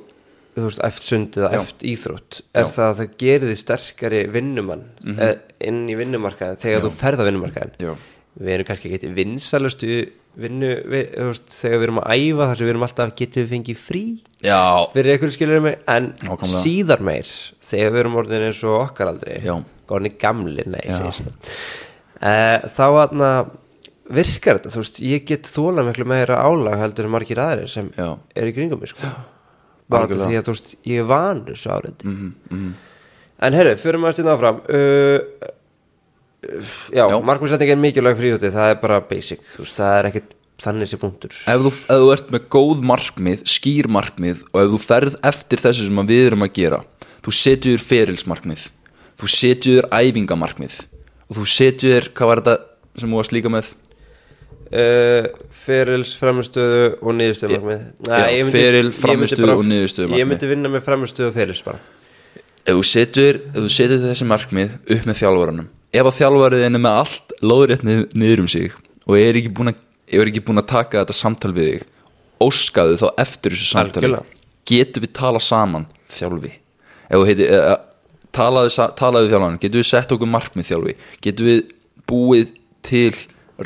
þú veist, æft sund eða Já. æft íþrótt er Já. það að það gerir því sterkari vinnumann mm Mhm. inn í vinnumarkaðin þegar þú ferð á vinnumarkaðin Já, við erum kannski ekki vinsalustu vinnu, við, veist, þegar við erum að æfa þar sem við erum alltaf, getum við fengið frí já, fyrir einhverju skilur mig en Nákvæmlega. síðar meir þegar við erum orðin eins og okkar aldrei Já. gorni gamli, nei svona. uh, þá aðna virkar þetta, þú veist, ég get þóla miklu meira álag heldur en margir aðrir sem Já. er í kringum mig sko. bara því að þú veist, ég er van þessu árið mhm, mhm en herru, fyrir maður styrna áfram uh, já, Já. markmannsetning er mikilvæg fríðjóti, það er bara basic veist, það er ekkit þannig sé punktur ef þú, ef þú ert með góð markmið, skýr markmið og ef þú ferð eftir þessu sem við erum að gera þú setjur ferilsmarkmið þú setjur æfingamarkmið og þú setjur, hvað var þetta sem þú varst líka með uh, ferils, framistöðu og niðurstöðu markmið já, feril, framistöðu og niðurstöðu ég markmið. myndi vinna með framistöðu og ferils bara ef þú setjur, ef þú setjur þessi markmið upp með þjálfarunum ef að þjálfarið er með allt lóðrétt nið, niður um sig og er ekki búin að er ekki búin að taka þetta samtal við þig óskaðu þá eftir þessu samtali. Getur við tala saman þjálfi? Heiti, eða, talaðu, talaðu við þjálfarinn, getur við sett okkur markmið þjálfi? Getur við búið til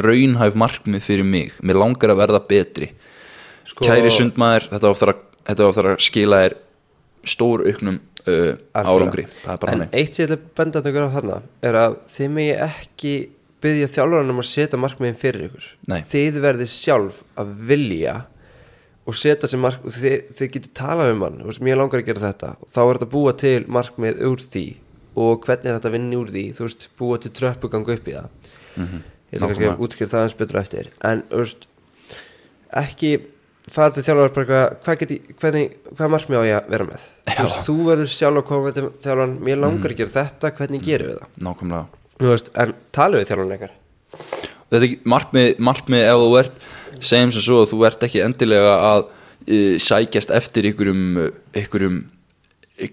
raunhæf markmið fyrir mig? Mér langar að verða betri. Sko- kæri sundmaður þetta ofþar að, að skila þér stór auknum uh, árangri. Það en eitt sem ég ætla að benda þetta ykkur á þarna er að þið megi ekki byggja þjálfarinn um að setja markmiðin fyrir ykkur. Nei. þið verðið sjálf að vilja og setja sér mark og þið, þið getið talað um hann, mér langar að gera þetta. Og þá er þetta að búa til markmið úr því og hvernig er þetta að vinna úr því þú veist, búa til tröppugang upp í það. Mhm. ég ætla kannski að útskýra það eins betur á eftir. En þú veist, ekki fara til þjálfar bara hvað geti, hvernig, hvað markmið á ég að vera með? Þú, veist, þú verður sjálf að koma til þjálfan mér langar að gera þetta, hvernig gerum við það? Nákvæmlega. Veist, en talið við þjálfan eitthvað þetta er ekki markmið, markmið ef þú ert segjum sem svo þú ert ekki endilega að uh, sækjast eftir ykkurum, ykkurum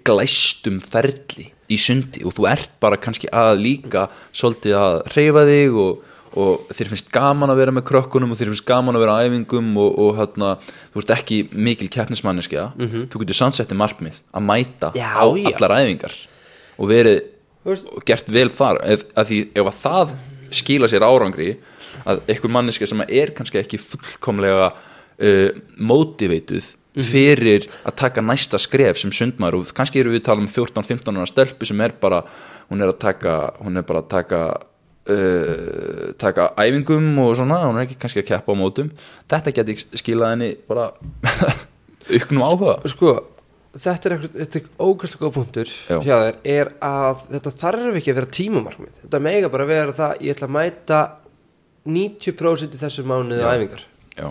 glæstum ferli í sundi og þú ert bara kannski að líka svolítið að hreyfa þig og, og þér finnst gaman að vera með krökkunum og þér finnst gaman að vera á æfingum og, og hérna, þú ert ekki mikil keppnismanneskja. Þú getur samsettið markmið að mæta Já, á já. allar æfingar og verið og gert vel þar. Ef, því ef að það skila sér árangri að einhver manneska sem er kannski ekki fullkomlega uh, motiveituð fyrir að taka næsta skref sem sundmaður og kannski eru við að tala um 14-15 ára stelpu sem er bara hún er að taka, hún er bara að taka uh, taka æfingum og svona, hún er ekki kannski að keppa á mótum. Þetta geti skilað henni bara [LAUGHS] auknum áhuga. Sko, þetta er eitthvað, ógæslega góð punktur Já. hjá þér, er að þetta þarf ekki að vera tímamarkmið. Þetta mega bara vera það, ég ætla að mæta 90% í þessu mánuði á æfingar. Já,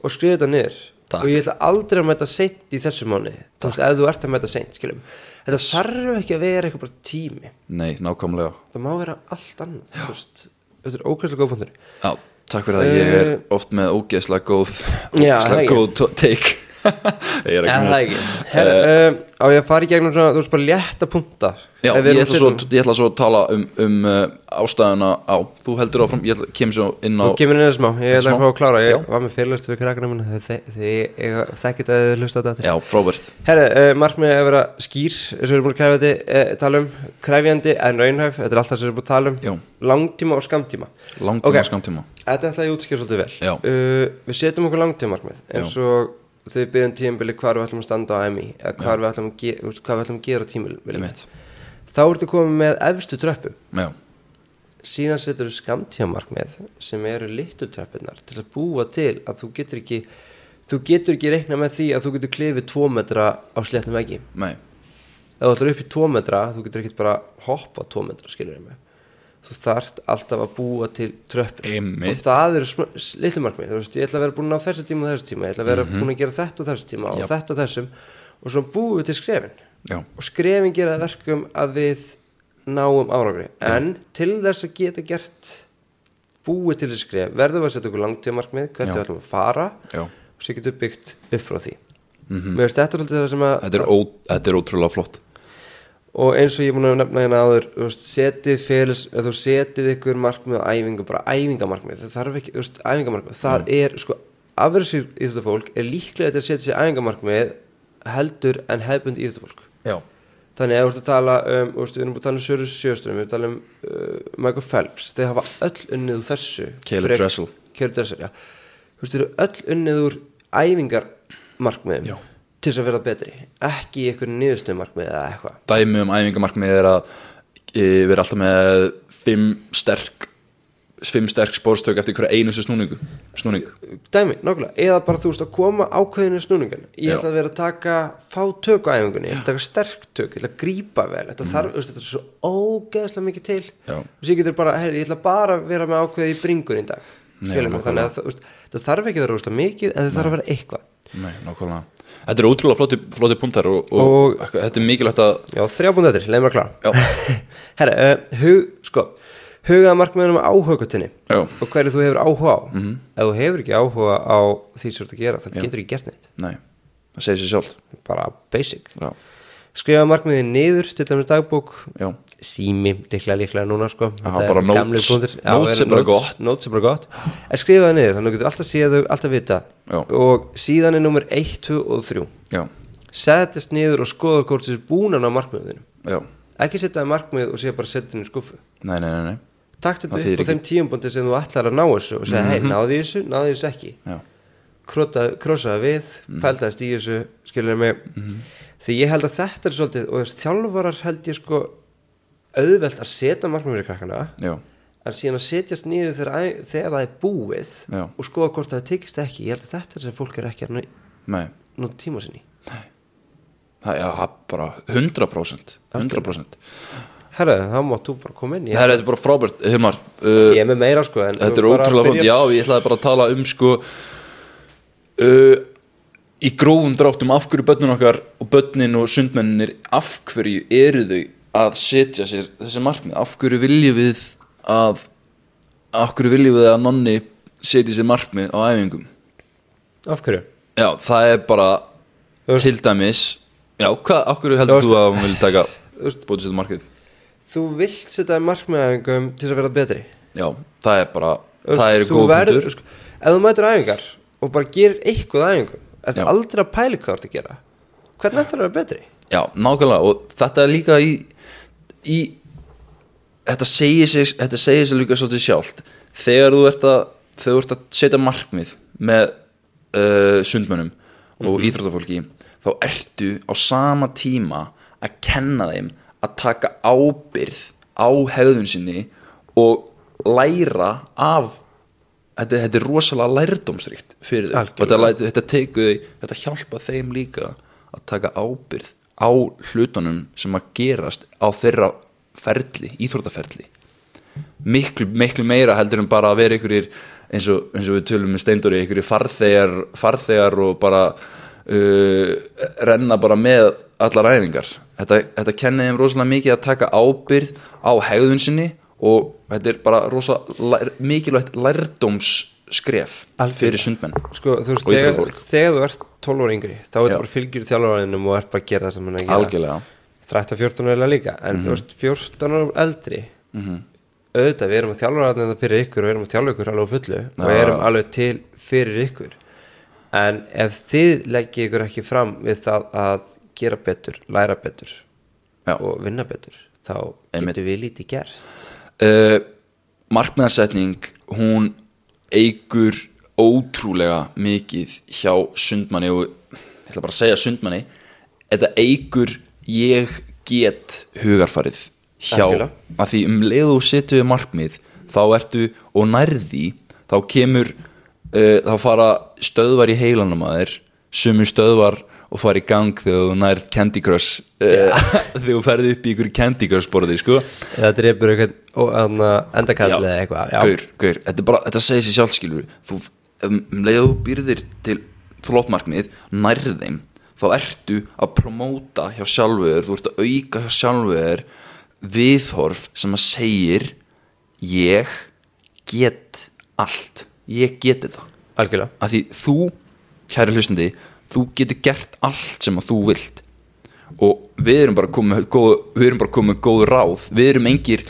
og skrifa þetta niður Takk. og ég ætla aldrei að mæta seint í þessu mánuði. Þú veist, ef þú ert að mæta seint, skiljum þetta þarf ekki að vera eitthvað bara tími. Nei, nákvæmlega. Það má vera allt annað þú veist, þetta er ógæslega góð punktur. Já, Takk fyrir að ég er Eh, oft með ógeðslega góð það ekki. góð take Ég er ekki það með ekki? Herra, uh, Á ég að fara í gegnum svona, þú veist bara létta punta? Já, ég ætla, svo, ég ætla svo að tala um, um uh, ástæðuna á Þú heldur áfram, ég ætla, kem svo inn á Þú kemur inn eða smá, ég ætla að fá að klára Ég Já. var með fyrirlust minna Þið þekkit að þið hlusta á þetta Já, frábært. Herra, uh, markmið er að vera skýr eins og við erum búin að kræfandi, uh, tala um Kræfjandi en raunhæf, þetta er alltaf sem við erum búin að tala um. Já, Langtíma og skamtíma langtíma, Ok. okay. skamtíma Þetta ætla ég að útskjöra svolítið vel. Við setjum okkur langtímarkmið eins og þau byrjum tímabili hvar við ætlum að standa á MI eða hvar við ætlum að, ge við ætlum að gera tímabili þá ertu komið með efstu tröppu Já, síðan setur þú skamtímarkmið sem eru litlu tröppunar til að búa til að þú getur ekki þú getur ekki reikna með því að þú getur klifið 2 metra á sléttum veggi. Ef þú ætlar upp í 2 metra þú getur ekki bara hoppa 2 metra skilur ég mig þú þarft alltaf að búa til tröppur. Og það eru litlu markmið. Þú veist, ég ætla að vera búin á þessu tíma og þessu tíma. Ég ætla að vera búin að gera þetta og þessu tíma og Jáp. þetta og þessum. Og svo búum við til skrefin. Já, og skrefin gera verkum að við náum árangri. En til þess að geta gert búið til þessu skref verðum við að setja okkur langtíma markmið hvert Já. við ætlum að fara já. og getum við byggt upp frá því. Mhm. mér finnst þetta svolítið það sem að Þetta er, ó, þetta er ótrúlega flott og eins og ég er búin að nefna hérna áður veist, setið félis, setið ykkur markmið á æfingu, bara æfingamarkmið það þarf ekki, veist, æfingamarkmið það er, sko, afverðsir íþjóðfólk er líklega til að setja sér æfingamarkmið heldur en hefbund íþjóðfólk Já, þannig að þú ert að tala um, þú veist, við erum að tala um Sörus Sjöström, við tala um uh, Michael Phelps, þeir hafa öll unnið úr þessu Frek- Dressel. Þeir eru öll unnið úr æfingarmarkmiðum Já. Til þess að vera betri ekki í einhverju niðurstöðumarkmið eða eitthvað. Dæmi um æfingamarkmið er að e, erum alltaf með fimm sterk fimm sterk spórstök eftir hverja einustu snúningu snúning. Dæmi, nákvæmlega, eða bara þú veist að koma ákveðinu snúningan ég ætla að vera að taka fá tök á æfingunni, ég ætla að taka sterk tök ég ætla að grípa vel, þetta þarf, þú veist, þetta er svo ógeðslega mikið til. Mm. Já. og sér getur bara, heyrði, ég ætla bara að vera með ákveði í bringun í dag. Nei, nákvæmlega. þannig að það, þarf ekki að vera mikið en það þarf að vera eitthvað Nei, nákvæmlega. Þetta er ótrúlega flotti, flotti puntar og, og, Og- þetta er mikilvægt að já, þrjá búin þetta, leið mér að klára. Já, [LAUGHS] herra, uh, hug, sko hugaða markmiðunum áhugatinni já, og hverju þú hefur áhuga á. Mhm. ef þú hefur ekki áhuga á því sem þú ert að gera þá Já. getur ekki gert neitt. Nei Það segir sér sjálft. Bara basic. Já, skrifa markmiðin niður, til dæmis dagbók. Já, sími, líklega, líklega núna sko. Já, bara notes. Notes er bara gott. Notes er bara gott. En skrifa það niður, þannig að þú getur alltaf séð þau, alltaf vita. Já. Og síðan er nummer 1, 2 og 3 já, Settist niður og skoða hvort þessi búnan á markmiðinu Ekki setja það markmið og sé bara setja henni í skuffu Nei, nei, nei, nei. Takt þetta upp á þeim tíumbúndi sem þú ætlar að ná þessu og segja, hei, náði þessu, náði þessu ekki. Krossaði við, Mhm. pældaðist í þessu skilur mig. Því ég held að þetta er svolítið og þjálfarar held ég sko auðvelt að setja markmið fyrir krakkana já, en síðan að setjast niður þegar, þegar það er búið Já. og skoða hvort það tekist ekki. Ég held að þetta er sem fólk er ekki að nú, nei. tíma sinni. Það já, það er bara 100% 100% herra, þá mátt þú bara koma inn Það er þetta er bara frábært, Hilmar. Uh, ég er með meira sko Þetta er ótrúlega byrjar- já, ég ætlaði bara að tala um sko uh, í grófum dráttum af hverju börnin okkar og börnin og sundmenninir af hverju eru þau að setja sér þessi markmið, af hverju viljum við að af hverju viljum við að nonni setja sér markmið á æfingum af hverju? Já, það er bara veist- til dæmis Já, hvað, af hverju heldur Þú veist- þú að hún vil taka búið sér markmið? þú vilt setja markmiðæfingum til þess að vera betri Já, það er bara veist, það er góð punktur sko, ef þú mætur æfingar og bara gerir eitthvað æfingum ertu Já. aldrei að pæli hvað þú ert að gera hvernig ætlar það að vera betri? Já, nákvæmlega og þetta er líka í, í þetta segir sig þetta segir sig líka svolítið sjálft. Þegar þú ert að, þegar þú ert að setja markmið með uh, sundmönnum og íþróttafólki þá ertu á sama tíma að kenna þeim að taka ábyrð á hegðun sinni og læra af þetta, þetta er rosalega lærdómsríkt fyrir þau. Og þetta, þetta, þetta hjálpa þeim líka að taka ábyrð á hlutunum sem að gerast á þeirra ferli, íþróttaferli. Miklu, miklu meira heldur en bara að vera einhverjir eins og, eins og við tölum með steindóri einhverjir farþegar, farþegar og bara uh, renna bara með allar æfingar. Þetta, þetta kenni þeim rosalega mikið að taka ábyrð á hegðun sinni og þetta er bara rosa lær, mikilvægt lærdómsskref Algjörlega. fyrir sundmenn Sko, þú veist, Og þegar, þegar þú ert 12 ára yngri þá er þetta bara fylgjur þjálfaraðinum og ert bara að gera það sem hann er að gera. Algjörlega. 13-14 ára líka en þú veist, 14 ára eldri mm auðvitað, við erum að þjálfa þetta fyrir ykkur og erum að þjálfa ykkur alveg fullu og Já. erum alveg til fyrir ykkur. En ef þið leggið ykkur ekki fram við það að gera betur, læra betur Já. og vinna betur þá getur við lítið gert. Uh, markmiðarsetning hún eigur ótrúlega mikið hjá sundmanni og ég ætla bara að segja sundmanni þetta eigur ég get hugarfarið hjá Algjörlega. að því um leið og við markmið þá ertu og nærði þá kemur uh, þá fara stöðvar í heilanum að þér sumur stöðvar og fara í gang þegar þú nærð Candy Crush uh, [LAUGHS] þegar þú ferði upp í ykkur Candy Crush borðið sko. Eða drefur eitthvað endakall Já. eða eitthvað. Gaur, gaur, þetta bara, þetta segir sér sjálfskilur þú, um, um leið og þú býrðir til flottmarkmið, nærð þeim þá ertu að promóta hjá sjálfuður, þú ert að auka hjá sjálfuður viðhorf sem að segir ég get allt. Ég get þetta. Algjörlega. Að því þú, kæri hlustandi þú getur gert allt sem að þú vilt. Og við erum bara komið góð, við erum bara komið góð ráð. Við erum engir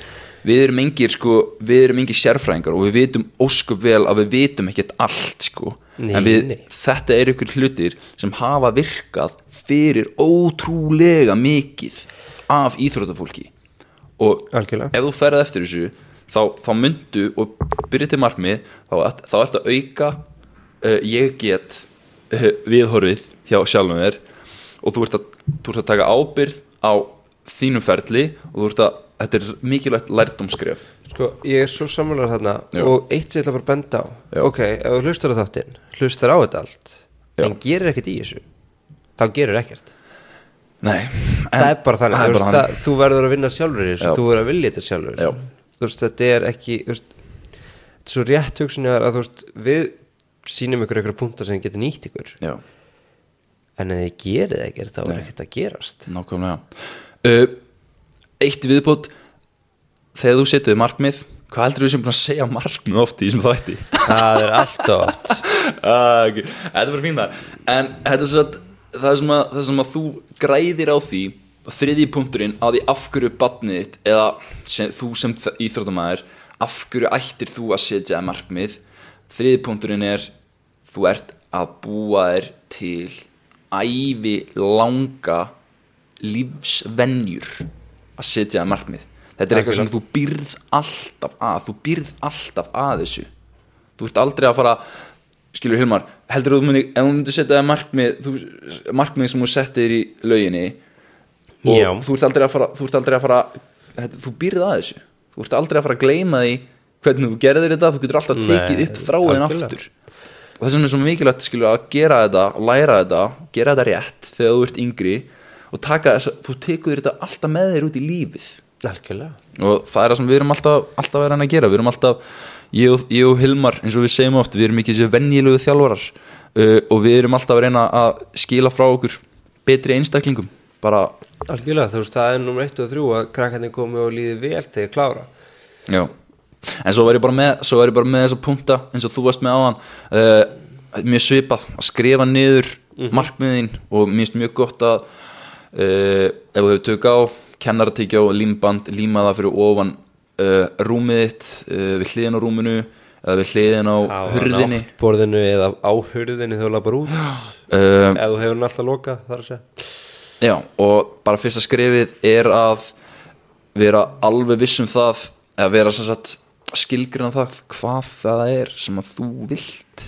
við erum engir sko, við erum engir sérfræðingar og við vitum óskup vel að við vitum ekkert allt sko. Nei, en við, nei. þetta er ykkur hlutir sem hafa virkað fyrir ótrúlega mikið af íþrótafólki og algjörlega. ef þú ferð eftir þessu þá, þá myndu og byrja til markmið þá, þá ertu að auka uh, ég get viðhorfið hjá sjálfum þér og þú ert, að, þú ert að taka ábyrð á þínum ferli og þú ert að þetta er mikilvægt lærdómskref Sko, ég er svo sammálar þarna Já. og eitt sem ég ætla bara að benda á Já. Ok, ef þú hlustar á þáttinn, hlustar á þetta allt Já. en gerir ekkert í þessu þá gerir ekkert Nei, Það er bara þannig, það er bara það, þú verður að vinna sjálfur í þessu þú verður að vilja þetta sjálfur Já. Þú veist, þetta er ekki þú veist, þetta er svo rétt hugsun að þú veist, við sýnum ykkur einhverja punktar sem getur nýtt ykkur. Já, en ef þið gerið ekkert þá er ekkert að gerast. Nákvæmlega. Uh, Eitt viðbót þegar þú setuði markmið hvað heldur þú sem búin að segja markmið oft í þessum þætti? Það er alltaf oft. [LAUGHS] Ah, okay. Þetta er bara fín þar. En þetta er svo að það sem að, það sem að þú græðir á því þriði punkturinn á því af hverju badnið þitt eða sem, þú sem íþróttamæður af hverju ættir þú að setja markmið þriði punkturinn er þú ert að búa þér til ævi langa lífsvenjur að setja þér markmið. Þetta er eitthvað sem þú býrð alltaf að þú býrð alltaf að þessu. Þú ert aldrei að fara skilur Hilmar, heldur þú að ef þú myndir setja það markmið þú, markmið sem þú settir í lauginni og Já. þú ert aldrei að fara þú ert aldrei að fara þetta, þú býrð að þessu, þú ert aldrei að fara að gleyma því hvernig þú gerðir þetta, þú getur alltaf tekið upp algjörlega. aftur. Það sem er svo mikilvægt skilur að gera þetta læra þetta, gera þetta rétt þegar þú ert yngri og taka þú tekur þetta alltaf með þér út í lífið. Algjörlega. Og það er það sem við erum alltaf, alltaf verið að gera. Við erum alltaf, ég og, ég og Hilmar eins og við segjum oft, við erum ekki þessi venjilegu þjálfarar uh, og við erum alltaf að reyna að skila frá okkur betri einstaklingum. Bara, Algjörlega, þú veist, það er nummer 1 og 3 að krakkarnir komi og líði vel þegar klára. Já en svo var ég bara með, með þessa punta eins og þú varst með áðan. Uh, mjög svipað, að skrifa niður markmiðin og mér finnst mjög gott að uh, ef þú hefur tök á kennaratíkja og límband líma það fyrir ofan uh, rúmið þitt uh, við hliðin á rúminu eða við hliðin á hurðinni. borðinu eða á hurðinni þegar þú lapar út. Eða þú hefur hann alltaf loka þar að segja. Já, og bara fyrsta skrefið er að vera alveg viss um það eða vera sem sagt skilgrina það hvað það er sem að þú vilt.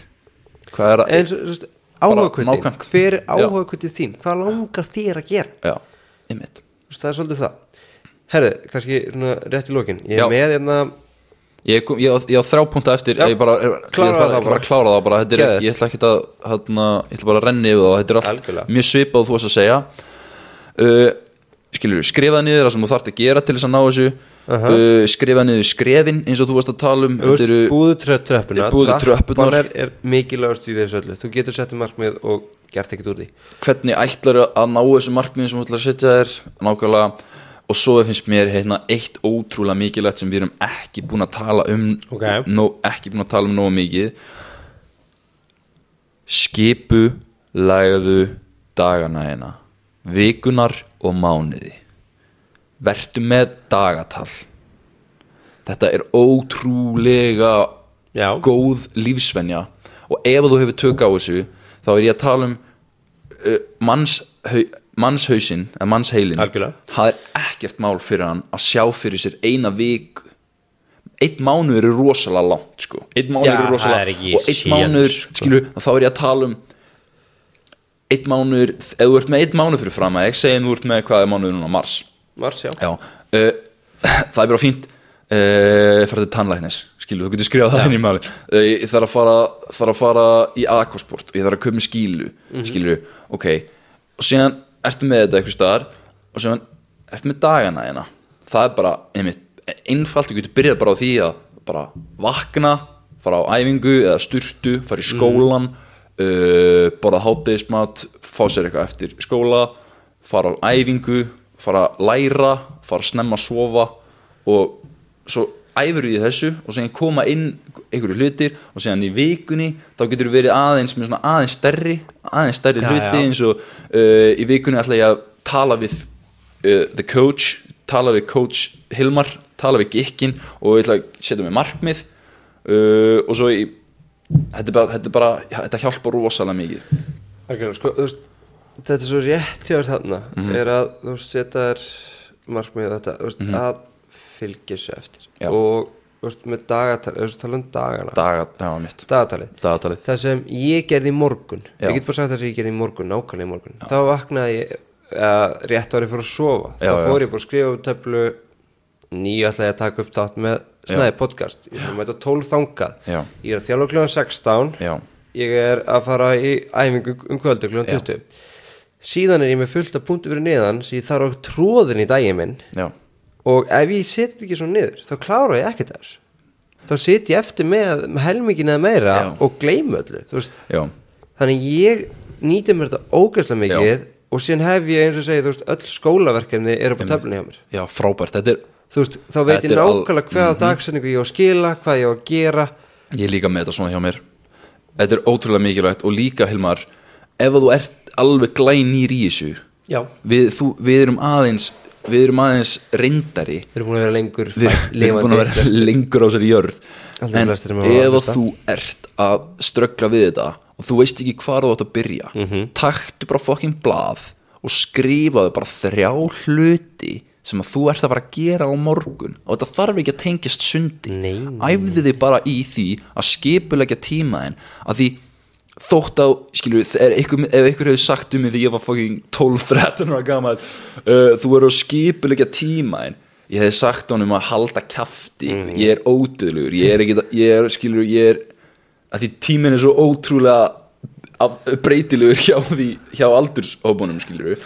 Hvað er að veist, nákvæmt. hver er Já. áhugakvöldin þín, hvað langar þér að gera? Já, einmitt. Veist, það er svolítið það. Herðu, kannski svona rétt í lokin. Ég er með hérna Ég, á, ég á þrjá punta eftir. Já, ég bara, ég, kláraðu ég, bara, bara klára það bara, er, ég ætla ekki að hérna, ég ætla bara að renni yfir það. Þetta er allt Algjörlega. mjög svipað þú varst að segja. Uh, skilur, skrifa niður það sem þú þarft að gera til þess að ná þessu Aha. uh, skrifa niður skrefin eins og þú varst að tala um. Þú veist, þetta eru búðu trö- tröppuna Búðu tröppurnar. trappan er, er mikilvægast í þessu öllu. Þú getur sett um markmið og gert ekkert úr því. Hvernig ætlar að ná þessu markmiðin sem þú ætlar að setja þér? Nákvæmlega. Og svo finnst mér hérna, eitt ótrúlega mikilvægt sem við erum ekki búin að tala um Ok. nó, ekki búin að tala um nógu mikið. Skipu lægðu dagana hérna. Vikunar og mánuði vertu með dagatal. Þetta er ótrúlega Já, góð lífsvenja. Og ef þú hefur tök á þessu þá er ég að tala um uh, mannshau, mannshausinn eða mannsheilin það er ekkert mál fyrir hann að sjá fyrir sér eina viku. Einn mánuður er rosalega langt sko. einn mánuður Já, er rosalega er ekki og séns, mánuður, sko. skilur, þá er ég að tala um einn mánuður ef þú ert með einn mánuð fyrir fram að ég segi þú ert með hvað er mánuður núna, mars Mars, já. Já, uh, [LAUGHS] það er bara fínt. Uh, fara til tannlæknis skilur, þú getur skrifað það inn í máli uh, ég þarf að fara, þarf að fara í aquasport og ég þarf að köpa með skílu skilur, ok. Og síðan ertu með þetta eitthvað staðar og síðan ertu með dagana hérna. Það er bara, einmitt, einfalt þú getur byrjað bara á því að bara vakna fara á æfingu eða sturtu fara í skólan uh, borða hátegismat, fá sér eitthvað eftir skóla fara á æfingu fara að læra, fara að snemma að sofa og svo æfur í þessu og síðan koma inn einhverju hlutir og síðan í vikunni þá getur verið aðeins með svona aðeins stærri aðeins stærri Já, hluti já. eins og uh, í vikunni ætla ég að tala við uh, the coach tala við coach Hilmar tala við Gikkin og ég ætla að setja mig markmið uh, og svo í þetta bara, þetta, bara þetta hjálpar rosalega mikið Algjörlega, sko, þú veist, þetta er svo rétt hjá þarna Mhm. er að þú þér markmið þetta, veist, að fylgja þessu eftir. Já. og veist, með dagatal, þú veist, tala um dagana? Daga, já, mitt, dagatalið, dagatalið. Það sem ég gerði í morgun Já. ég get bara sagt það sem ég gerði í morgun, nákvæmlega í morgun. Þá vaknaði ég uh, rétt árið fyrir að sofa. Þá fór ég bara að skrifa upp töflu nýju ætla ég að taka upp þátt með snæði podcast, ég mæta 12 þangað. Ég er að þjálfa kljóðan 16 já, ég er að fara í æfingu um kvöldu kl. Já. 20 síðan er ég með fullt af punktu fyrir niðan sem ég þarf á tróðin í daginn minn. Já, og ef ég þetta ekki svo niður þá klára ég ekkert þess þá sit ég eftir með, helmingin eða meira Já. og gleymu öllu þannig ég nýti mér þetta ógæslega mikið og síðan hef ég eins og segi þú veist, öll skólaverkefni eru på töflunni hjá mér. Já, frábært. Þetta er, veist, þá veit ég er nákvæmlega hvaða mm dagsetningu ég á að skila hvað ég á að gera. Ég er líka með þetta svona hjá mér. Þetta er ótrúlega mikilvægt og líka Hilmar ef þú ert alveg glænýr í þessu. Við, þú, við erum aðeins við erum aðeins reyndari. Við erum búin að vera lengur við, við erum búin að vera lengur á sér jörð. En ef þú ert að ströggla við þetta og þú veist ekki hvar þú átt að byrja Mhm. taktu bara fokkin blað og skrifaðu bara þrjá hluti sem að þú ert að fara að gera á morgun. Og þetta þarf ekki að tengjast sundi. Æfðu þig bara í því að skipulegja tímaðin að því þótt að, skilur, ef ykkur hefur sagt um mig því ég var fokkin 12-13 [LAUGHS] ára gammal uh, þú verður að skipulegja tímaðin ég hefði sagt honum að halda kjafti. Ég er ódöðlugur ég er ekki, ég er, skilur, ég er að því tíminn er svo ótrúlega breytilegur [LAUGHS] hjá því hjá aldurshópunum, skilur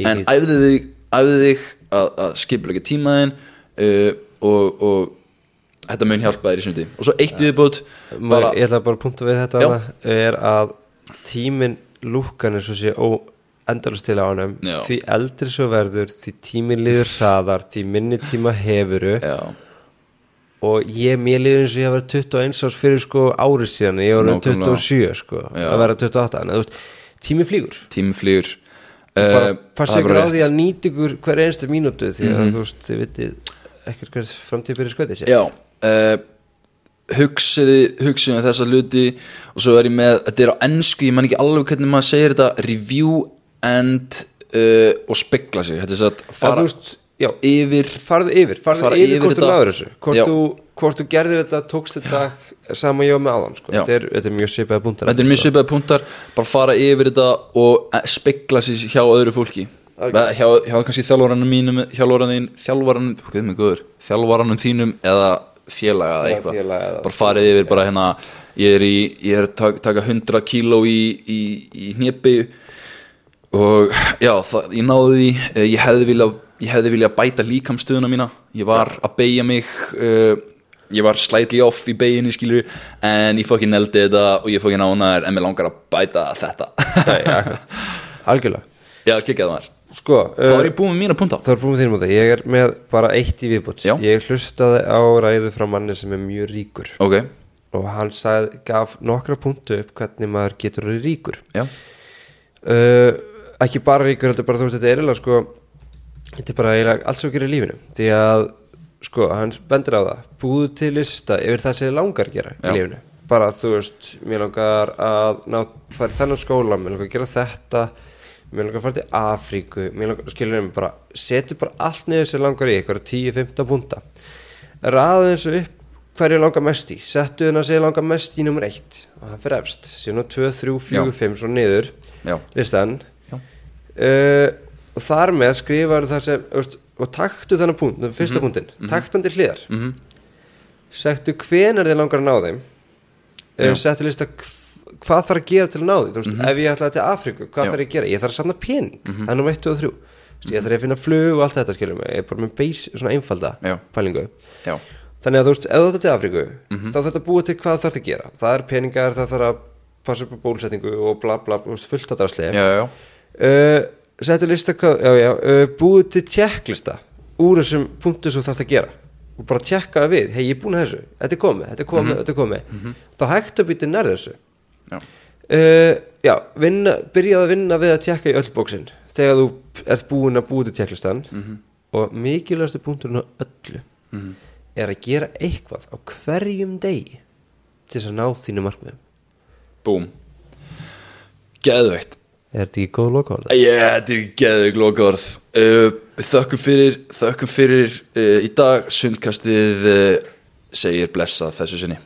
en æfðu þig, æfðu þig að, að skipulegja tímaðin uh, og, og þetta mun hjálpa þér í sundi. Og svo eitt viðbót bara, bara, ég ætla bara að punkta við þetta hana, er að tíminn lúkan er svo sé endalust til á honum. Já. því eldri svo verður því tíminn liður hraðar því minni tíma hefuru já, og ég, mér liður eins og ég að vera 21 árs fyrir sko árið síðan ég Nákvæmlega. 27 sko. Að vera 28 en þú veist, tími flýgur. Tími flýgur. Bara uh, passa ykkur á því að nýta ykkur hver einstu mínútu því að þú veist, þið vitið ekkert hver framtíð fyrir skoðið sér. Já uh, hugsiði, hugsiði þessa hluti og svo er ég með, þetta er á ennsku ég man ekki alveg hvernig maður segir þetta review and uh, og spekla sig, þetta er svo að fara veist, já, yfir farðu yfir farðu Fara yfir, yfir hvort þú náður þessu. Hvort þú, hvort þú gerðir þetta, tókst þetta sama ég var með áðan sko. Þetta, er, þetta er mjög svipaði búntar þetta er mjög svipaði punktar bara fara yfir þetta og spekla sig hjá öðru fólki. Algjörlega. hjá, hjá kannski þjálfaranum mínum mig góður þjálfaranum þínum eða félaga eða eitthvað. félaga bara farið yfir bara hérna ég er, í, ég er tak, taka 100 kíló í, í, í hnepi og já, það, ég náði því eh, ég hefði vilja, ég hefði vilja bæta líkamstöðuna mína. Ég var að beigja mig uh, ég var slightly off í beiginni skilur en ég fokkin neldi þetta og ég fokkin ánæður en mér langar að bæta þetta. [LAUGHS] Algjörlega. Já, kikkaði maður sko þá er ég búið með mína punta. þá er búin með þínum út ég er með bara eitt í viðbútt ég hlustaði á ræðu frá manni sem er mjög ríkur. Ok, og hann sagði, gaf nokkra punktu upp hvernig maður getur verið ríkur. Já, uh, ekki bara ríkur heldur bara þú veist þetta er eiginlega sko þetta er bara eiginlega allt sem gerum í lífinu. Því að sko hann bendir á það. Búðu til lista yfir það sem þið langar að gera Já. í lífinu. Bara þú veist, mér langar að ná, fara í þennan skóla, mér langar að gera þetta mér langar að fara til Afríku. Mér langar, skilur við bara, setu bara allt niður sem langar í, eitthvað 10-15 punta. Raðu þessu upp hverju langar mest í, settu þennan sem langar mest í nummer 1 og það fyrir efst. Síðan á 2, 3, 4, Já. 5 svo niður já, listan Já. uh, og þar með skrifar það sem veist, og taktu þennan punkt, þennan fyrsta mm punktin taktu hann til hliðar. Mhm, settu hvenar þið langar að ná þeim. Uh, settu lista hv- hvað þarf að gera til að ná því? Veist, ef ég ætlaði til Afríku, hvað Já. þarf ég að gera? Ég þarf að sanna pening, mm -hmm. 1, 2 og 3 Þú veist, ég þarf að finna flug og allt þetta skilur mig. Ég er bara með base, svona einfalda Já. pælingu. Já, þannig að þú veist, ef þú ætlaði til Afríku Mhm. þá þarf þetta að búa til hvað þarf að gera. Það er peningar, það þarf að passa upp á bólusetningu og bla bla, veist, fullt að já, uh, settu lista uh, búið til tjekklista úr þessum punktu sem þú þarfst að gera. Og bara tjekka við, hei ég er búin að þessu. Þetta er komið, þetta er komið, þetta er komið. Þá hægt að býta nær þessu já, uh, já, vinna, byrjaði að vinna við að tjekka í öll bóksin þegar þú ert búin að búið til tjekklistan mhm, og mikilvægstu punkturinn á öllu mhm. er að gera eitthvað á hverjum degi til þess að ná þínu markmiðum. Búm. Geðveikt. Er þetta ekki góð lokaorða? Yeah, þetta er geðveik lokaorð. Uh, Þökkum fyrir Þökkum fyrir uh, í dag. Sundkastið segir blessað þessu sinni